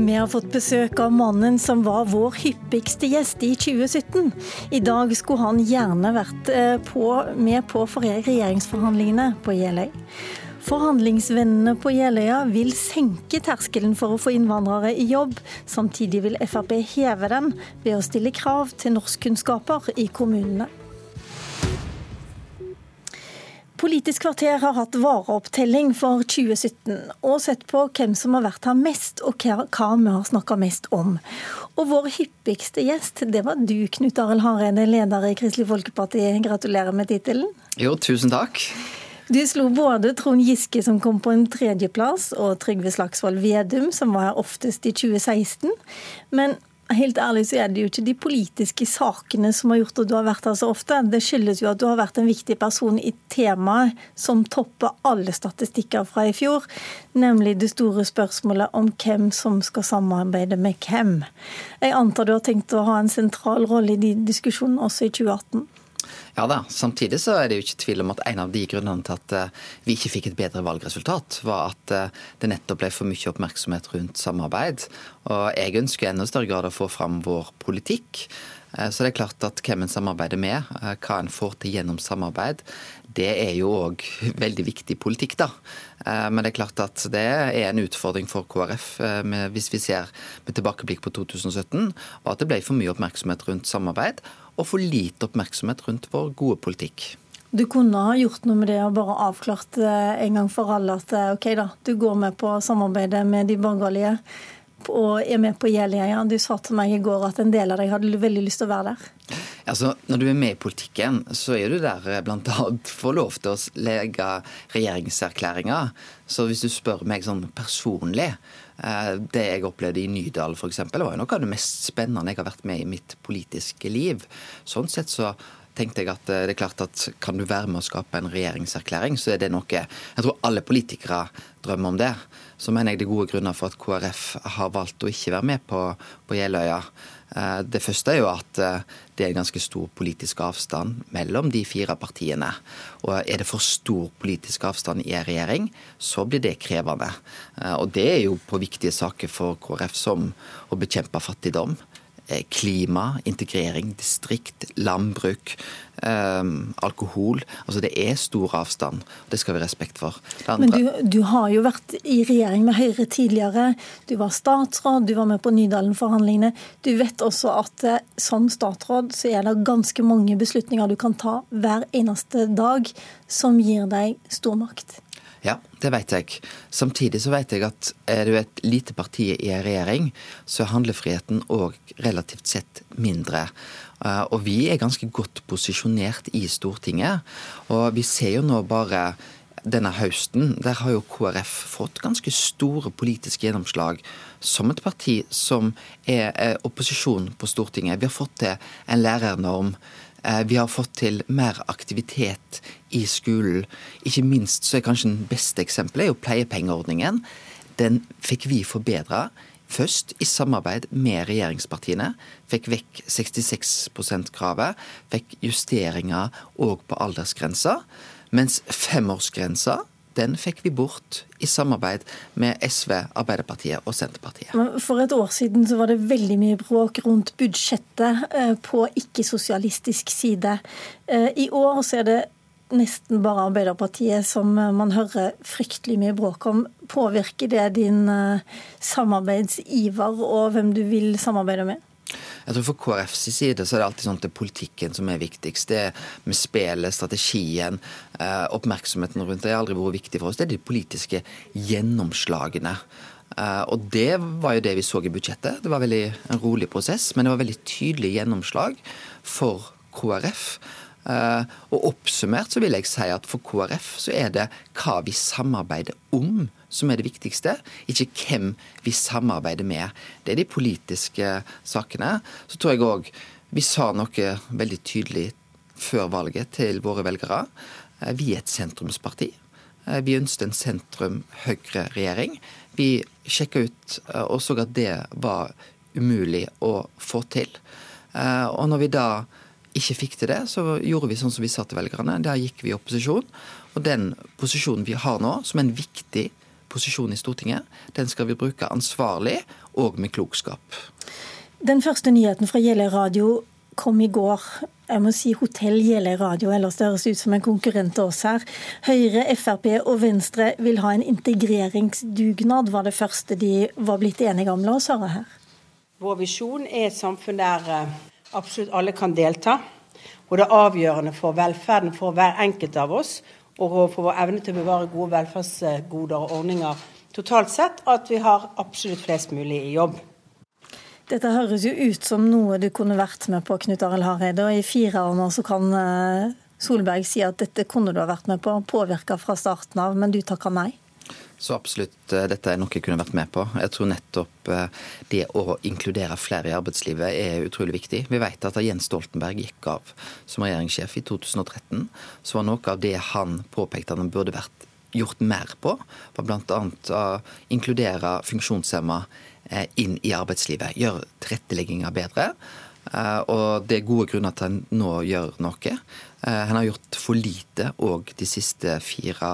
Vi har fått besøk av mannen som var vår hyppigste gjest i 2017. I dag skulle han gjerne vært eh, på, med på regjeringsforhandlingene på Jeløy. Forhandlingsvennene på Jeløya vil senke terskelen for å få innvandrere i jobb. Samtidig vil Frp heve den ved å stille krav til norskkunnskaper i kommunene. Politisk kvarter har hatt vareopptelling for 2017, og sett på hvem som har vært her mest, og hva vi har snakka mest om. Og vår hyppigste gjest, det var du, Knut Arild Hareide, leder i Kristelig Folkeparti. Gratulerer med tittelen. Jo, tusen takk. Du slo både Trond Giske, som kom på en tredjeplass, og Trygve Slagsvold Vedum, som var her oftest i 2016. Men helt ærlig så er det jo ikke de politiske sakene som har gjort at du har vært her så ofte. Det skyldes jo at du har vært en viktig person i temaet som topper alle statistikker fra i fjor, nemlig det store spørsmålet om hvem som skal samarbeide med hvem. Jeg antar du har tenkt å ha en sentral rolle i de diskusjonene også i 2018? Ja da, Samtidig så er det jo ikke tvil om at en av de grunnene til at eh, vi ikke fikk et bedre valgresultat, var at eh, det nettopp ble for mye oppmerksomhet rundt samarbeid. Og jeg ønsker i enda større grad å få fram vår politikk. Eh, så det er klart at hvem en samarbeider med, hva en får til gjennom samarbeid, det er jo òg veldig viktig politikk, da. Men det er klart at det er en utfordring for KrF hvis vi ser med tilbakeblikk på 2017, og at det ble for mye oppmerksomhet rundt samarbeid og for lite oppmerksomhet rundt vår gode politikk. Du kunne ha gjort noe med det og bare avklart eh, en gang for alle at eh, ok da, du går med på samarbeidet med de borgerlige og er med på Jeløya. Du sa til meg i går at en del av deg hadde veldig lyst til å være der. Altså, når du er med i politikken, så er du der eh, bl.a. for lov til å legge regjeringserklæringer. Så hvis du spør meg sånn personlig, det jeg opplevde i Nydal f.eks., var jo noe av det mest spennende jeg har vært med i mitt politiske liv. Sånn sett så tenkte jeg at eh, det er klart at kan du være med å skape en regjeringserklæring, så er det noe Jeg tror alle politikere drømmer om det. Så mener jeg det er gode grunner for at KrF har valgt å ikke være med på, på Jeløya. Eh, det første er jo at eh, det er en ganske stor politisk avstand mellom de fire partiene. Og er det for stor politisk avstand i en regjering, så blir det krevende. Eh, og det er jo på viktige saker for KrF som å bekjempe fattigdom, klima, integrering, distrikt, landbruk, eh, alkohol. Altså Det er stor avstand. Det skal vi ha respekt for. Men du, du, har jo vært i regjering med Høyre tidligere. Du var statsråd, du var med på Nydalen-forhandlingene. Du vet også at eh, som statsråd så er det ganske mange beslutninger du kan ta hver eneste dag som gir deg stor makt. Ja, det vet jeg. Samtidig så vet jeg at er du et lite parti i en regjering, så er handlefriheten òg relativt sett mindre. Eh, og vi er ganske godt posisjonert i Stortinget. Og vi ser jo nå bare denne høsten, der har jo KrF fått ganske store politiske gjennomslag som et parti som er opposisjon på Stortinget. Vi har fått til en lærernorm. Eh, vi har fått til mer aktivitet i skolen. Ikke minst så er kanskje den beste eksempelet er jo pleiepengeordningen. Den fikk vi forbedra. Først i samarbeid med regjeringspartiene. Fikk vekk 66 %-kravet. Fikk justeringer òg på aldersgrensa. Mens femårsgrensa den fikk vi bort i samarbeid med SV, Arbeiderpartiet og Senterpartiet. For et år siden så var det veldig mye bråk rundt budsjettet eh, på ikke-sosialistisk side. Eh, I år så er det nesten bare Arbeiderpartiet som eh, man hører fryktelig mye bråk om. Påvirker det din samarbeidsiver og hvem du vil samarbeide med? Jeg tror For KrFs side så er det alltid sånn at det er politikken som er viktigst. Det med spillet, strategien, eh, oppmerksomheten rundt det har aldri vært viktig for oss. Det er de politiske gjennomslagene. Eh, og det var jo det vi så i budsjettet. Det var veldig en rolig prosess, men det var veldig tydelig gjennomslag for KrF. Uh, og oppsummert så vil jeg si at for KrF så er det hva vi samarbeider om som er det viktigste, ikke hvem vi samarbeider med. Det er de politiske sakene. Så tror jeg òg vi sa noe veldig tydelig før valget til våre velgere. Uh, vi er et sentrumsparti. Uh, vi ønsket en sentrum-høyre-regjering. Vi sjekka ut og så at det var umulig å få til. Og når vi da ikke fikk til det, så gjorde vi sånn som vi sa til velgerne. Der gikk vi i opposisjon. Og den posisjonen vi har nå, som er en viktig posisjon i Stortinget, den skal vi bruke ansvarlig og med klokskap. Den første nyheten fra Jeløy radio kom i går. Jeg må si Hotell Jeløy radio, ellers det høres ut som en konkurrent til oss her. Høyre, Frp og Venstre vil ha en integreringsdugnad, var det første de var blitt enige om. La oss høre her. Vår visjon er et samfunn der eh, absolutt alle kan delta. Og det er avgjørende for velferden for hver enkelt av oss og for vår evne til å bevare gode velferdsgoder og ordninger totalt sett, at vi har absolutt flest mulig i jobb. Dette høres jo ut som noe du kunne vært med på, Knut Arild Hareide. Og i fire år nå så kan eh, Solberg si at dette kunne du ha vært med på, påvirka fra starten av, men du takker nei? Så absolutt, eh, dette er noe jeg kunne vært med på. Jeg tror nettopp eh, det å inkludere flere i arbeidslivet er utrolig viktig. Vi vet at da Jens Stoltenberg gikk av som regjeringssjef i 2013, så var noe av det han påpekte at han burde vært gjort mer på, var bl.a. å inkludere funksjonshemma eh, inn i arbeidslivet. Gjøre tilrettelegginga bedre. Og det er gode grunner til at han nå gjør noe. Han har gjort for lite òg de siste fire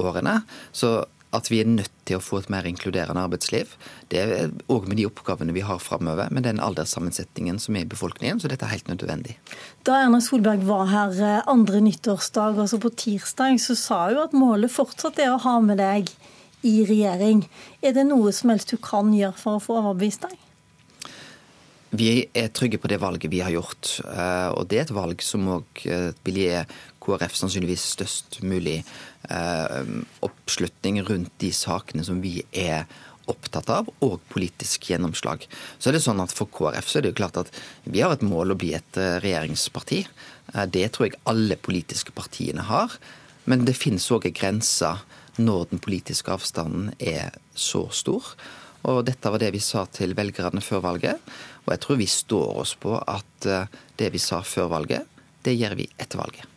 årene. Så at vi er nødt til å få et mer inkluderende arbeidsliv. Det er òg med de oppgavene vi har framover, med den alderssammensetningen som er i befolkningen. Så dette er helt nødvendig. Da Erna Solberg var her eh, andre nyttårsdag, altså på tirsdag, så sa hun at målet fortsatt er å ha med deg i regjering. Er det noe som helst du kan gjøre for å få overbevist deg? Vi er trygge på det valget vi har gjort. Eh, og det er et valg som òg eh, vil gi KrF sannsynligvis størst mulig eh, oppslutning rundt de sakene som vi er opptatt av, og politisk gjennomslag. Så er det sånn at For KrF så er det jo klart at vi har et mål å bli et regjeringsparti. Det tror jeg alle politiske partiene har. Men det finnes òg en grense når den politiske avstanden er så stor. Og dette var det vi sa til velgerne før valget. Og jeg tror vi står oss på at eh, det vi sa før valget, det gjør vi etter valget.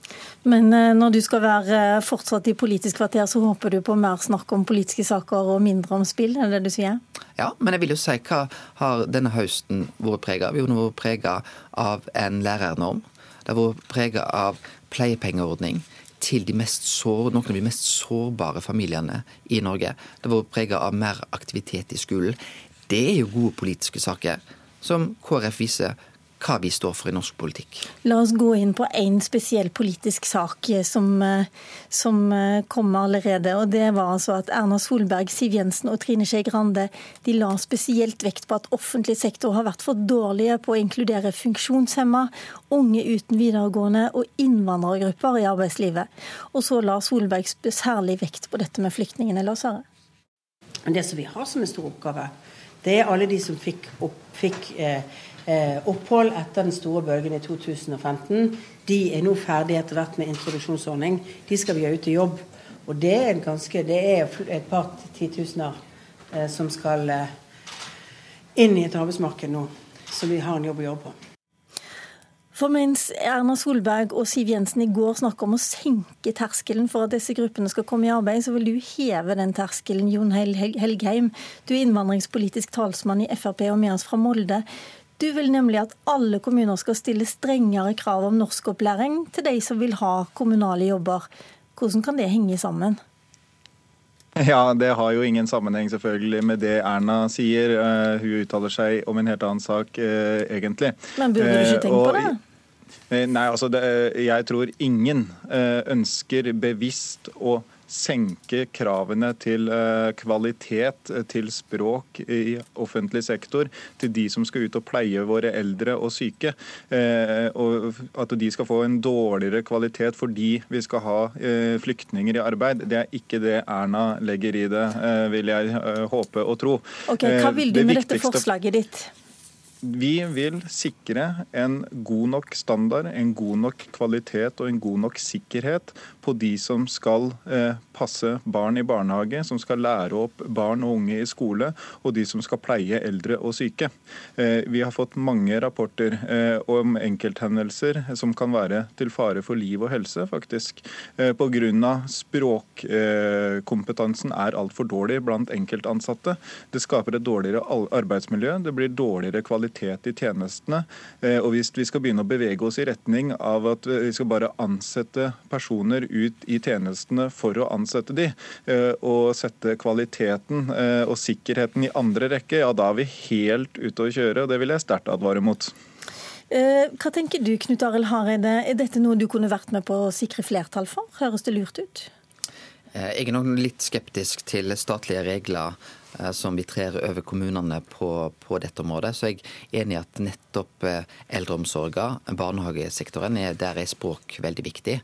Men eh, når du skal være eh, fortsatt i Politisk kvarter, så håper du på mer snakk om politiske saker og mindre om spill, er det det du sier? Ja, men jeg vil jo si hva har denne høsten vært prega av? Vi har vært prega av en lærernorm. Det har vært prega av pleiepengeordning til de sår, noen av de mest sårbare familiene i Norge. Det har vært prega av mer aktivitet i skolen. Det er jo gode politiske saker som KrF viser hva vi står for i norsk politikk. La oss gå inn på én spesiell politisk sak som, eh, som eh, kom allerede. og Det var altså at Erna Solberg, Siv Jensen og Trine Skei Grande de la spesielt vekt på at offentlig sektor har vært for dårlige på å inkludere funksjonshemma, unge uten videregående og innvandrergrupper i arbeidslivet. Og så la Solberg særlig vekt på dette med flyktningene. La oss høre. Det som vi har som en stor oppgave, det er alle de som fikk, opp, fikk eh, eh, opphold etter den store bølgen i 2015. De er nå ferdige etter hvert med introduksjonsordning. De skal vi ha ut i jobb. Og det er, ganske, det er et par titusener eh, som skal eh, inn i et arbeidsmarked nå, som vi har en jobb å gjøre på. For mens Erna Solberg og Siv Jensen i går snakka om å senke terskelen for at disse gruppene skal komme i arbeid, så vil du heve den terskelen, Jon Helgheim. Du er innvandringspolitisk talsmann i Frp og med oss fra Molde. Du vil nemlig at alle kommuner skal stille strengere krav om norskopplæring til de som vil ha kommunale jobber. Hvordan kan det henge sammen? Ja, Det har jo ingen sammenheng selvfølgelig med det Erna sier. Uh, hun uttaler seg om en helt annen sak, uh, egentlig. Men burde du ikke tenke uh, på det? Eh, nei, altså det, jeg tror ingen eh, ønsker bevisst å senke kravene til eh, kvalitet, til språk i offentlig sektor, til de som skal ut og pleie våre eldre og syke. Og at de skal få en dårligere kvalitet fordi vi skal ha flyktninger i arbeid. Det er ikke det Erna legger i det, vil jeg håpe og tro. Ok, Hva vil du med dette forslaget ditt? Vi vil sikre en god nok standard, en god nok kvalitet og en god nok sikkerhet på de som skal eh, passe barn i barnehage, som skal lære opp barn og unge i skole, og de som skal pleie eldre og syke. Eh, vi har fått mange rapporter eh, om enkelthendelser som kan være til fare for liv og helse, faktisk. Eh, Pga. språkkompetansen er altfor dårlig blant enkeltansatte. Det skaper et dårligere arbeidsmiljø, det blir dårligere kvalitet kvalitet i tjenestene. Eh, og hvis vi skal begynne å bevege oss i retning av at vi skal bare ansette personer ut i tjenestene for å ansette de, eh, og sette kvaliteten og sikkerheten i andre rekke, ja da er vi helt ute å kjøre. og Det vil jeg sterkt advare mot. Hva tenker du, Knut Arild Hareide, er dette noe du kunne vært med på å sikre flertall for? Høres det lurt ut? Jeg er nok litt skeptisk til statlige regler Eh, som vi trer over kommunene på, på, dette området. Så jeg er enig i at nettopp eldreomsorgen, eldreomsorga, barnehagesektoren, er, der er språk veldig viktig.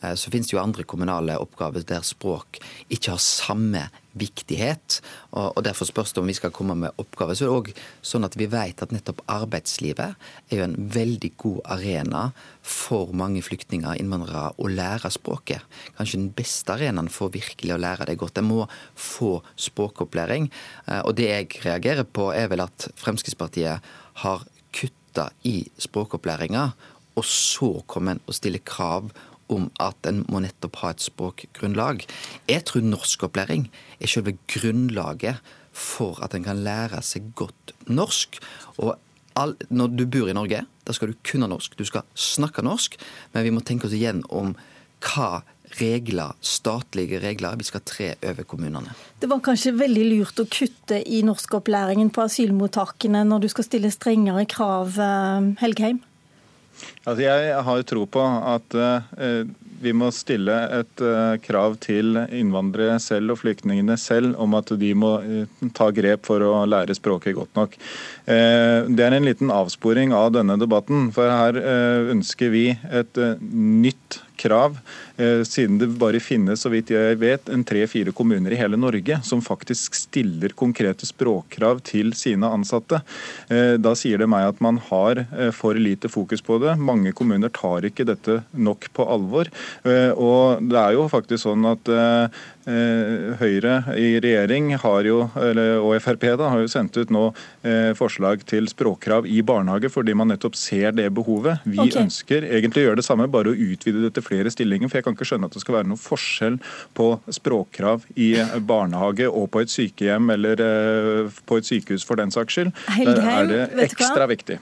Eh, så finnes det jo andre kommunale oppgaver der språk ikke har samme viktighet. Og, Derfor spørs det om vi skal komme med oppgaver. Så er det òg sånn at vi vet at nettopp arbeidslivet er jo en veldig god arena for mange flyktninger og innvandrere å lære språket. Kanskje den beste arenaen for virkelig å lære det godt. De må få språkopplæring. Eh, og det jeg reagerer på, er vel at Fremskrittspartiet har kutta i språkopplæringa, og så kommer en og stiller krav om at en må nettopp ha et språkgrunnlag. Jeg tror norskopplæring er selve grunnlaget for at en kan lære seg godt norsk. Og all, når du bor i Norge, da skal du kunne norsk, du skal snakke norsk, men vi må tenke oss igjen om hva regler, statlige regler vi skal tre over kommunene. Det var kanskje veldig lurt å kutte i norskopplæringen på asylmottakene når du skal stille strengere krav, eh, Helgheim? Altså jeg har jo tro på at uh, vi må stille et uh, krav til innvandrere selv og flyktningene selv om at de må uh, ta grep for å lære språket godt nok. Det er en liten avsporing av denne debatten. For her ønsker vi et nytt krav, eh, siden det bare finnes så vidt jeg vet, en tre-fire kommuner i hele Norge som faktisk stiller konkrete språkkrav til sine ansatte. Eh, da sier det meg at man har eh, for lite fokus på det. Mange kommuner tar ikke dette nok på alvor. Og det er jo faktisk sånn at Eh, Høyre i regjering jo, eller, og Frp da, har jo sendt ut nå eh, forslag til språkkrav i barnehage, fordi man nettopp ser det behovet. Vi okay. ønsker egentlig å gjøre det samme, bare å utvide det til flere stillinger. For jeg kan ikke skjønne at det skal være noen forskjell på språkkrav i barnehage og på et sykehjem eller eh, på et sykehus for den saks skyld. Der er det ekstra viktig.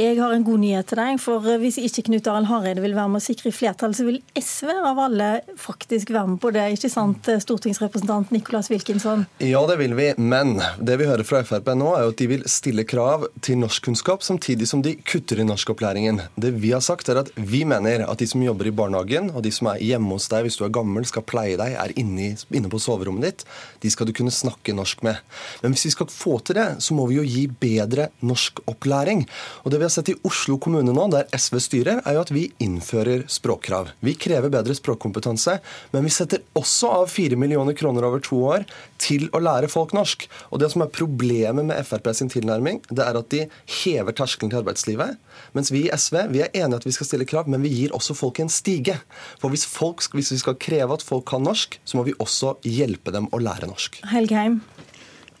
Jeg har en god nyhet til deg. for Hvis ikke Knut Arild Hareide vil være med å sikre flertall, så vil SV av alle faktisk være med på det. Ikke sant, stortingsrepresentant Nicholas Wilkinson? Ja, det vil vi. Men det vi hører fra Frp nå, er at de vil stille krav til norskkunnskap, samtidig som de kutter i norskopplæringen. Det vi har sagt, er at vi mener at de som jobber i barnehagen, og de som er hjemme hos deg hvis du er gammel, skal pleie deg, er inne, inne på soverommet ditt, de skal du kunne snakke norsk med. Men hvis vi skal få til det, så må vi jo gi bedre norskopplæring. Og det vi har sett i Oslo kommune nå, der SV styrer, er jo at vi innfører språkkrav. Vi krever bedre språkkompetanse, men vi setter også av 4 millioner kroner over to år til å lære folk norsk. Og Det som er problemet med Frp sin tilnærming, det er at de hever terskelen til arbeidslivet. Mens vi i SV vi er enige at vi skal stille krav, men vi gir også folk en stige. For hvis, folk, hvis vi skal kreve at folk kan norsk, så må vi også hjelpe dem å lære norsk. Helgheim.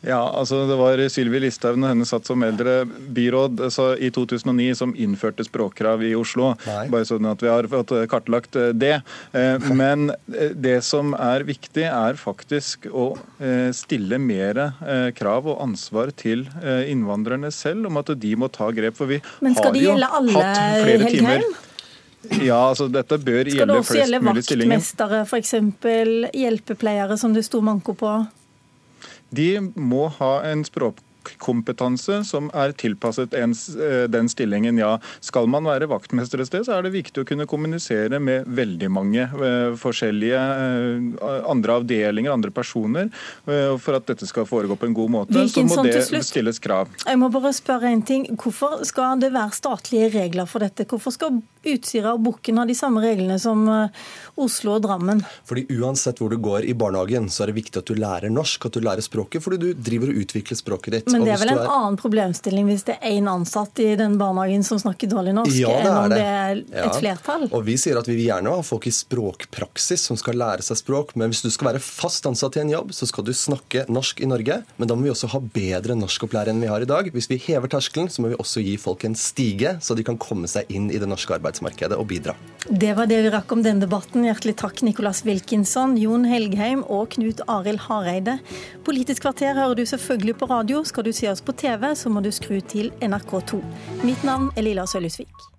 Ja, altså Det var Sylvi Listhaug når henne satt som eldrebyråd altså, i 2009 som innførte språkkrav i Oslo. Nei. Bare sånn at vi har fått kartlagt eh, det. Eh, men eh, det som er viktig, er faktisk å stille mer krav og ansvar til innvandrerne selv om at de må ta grep. For vi har jo hatt flere timer. Ja, altså dette bør gjelde flest mulig stillinger. Skal det også gjelde vaktmestere, f.eks. hjelpepleiere, som det sto manko på? De må ha en språk kompetanse som er tilpasset ens, eh, den stillingen. Ja, skal man være vaktmester et sted, så er det viktig å kunne kommunisere med veldig mange uh, forskjellige uh, andre avdelinger, andre personer. For at dette skal foregå på en god måte, Hvilken så må det stilles krav. Jeg må bare spørre en ting. Hvorfor skal det være statlige regler for dette? Hvorfor skal Utsira og Bukken ha de samme reglene som Oslo og Drammen? Fordi Uansett hvor du går i barnehagen, så er det viktig at du lærer norsk, at du lærer språket, fordi du driver og utvikler språket ditt. Men det er vel en er... annen problemstilling hvis det er én ansatt i den barnehagen som snakker dårlig norsk, ja, enn om det. det er et ja. flertall? Og Vi sier at vi vil gjerne ha folk i språkpraksis som skal lære seg språk. Men hvis du skal være fast ansatt i en jobb, så skal du snakke norsk i Norge. Men da må vi også ha bedre norskopplæring enn vi har i dag. Hvis vi hever terskelen, så må vi også gi folk en stige, så de kan komme seg inn i det norske arbeidsmarkedet og bidra. Det var det vi rakk om denne debatten. Hjertelig takk, Nicolas Wilkinson, Jon Helgheim og Knut Arild Hareide. Politisk kvarter hører du selvfølgelig på radio. Skal Skal du se oss på TV, så må du skru til NRK2. Mitt navn er Lilla Sølhusvik.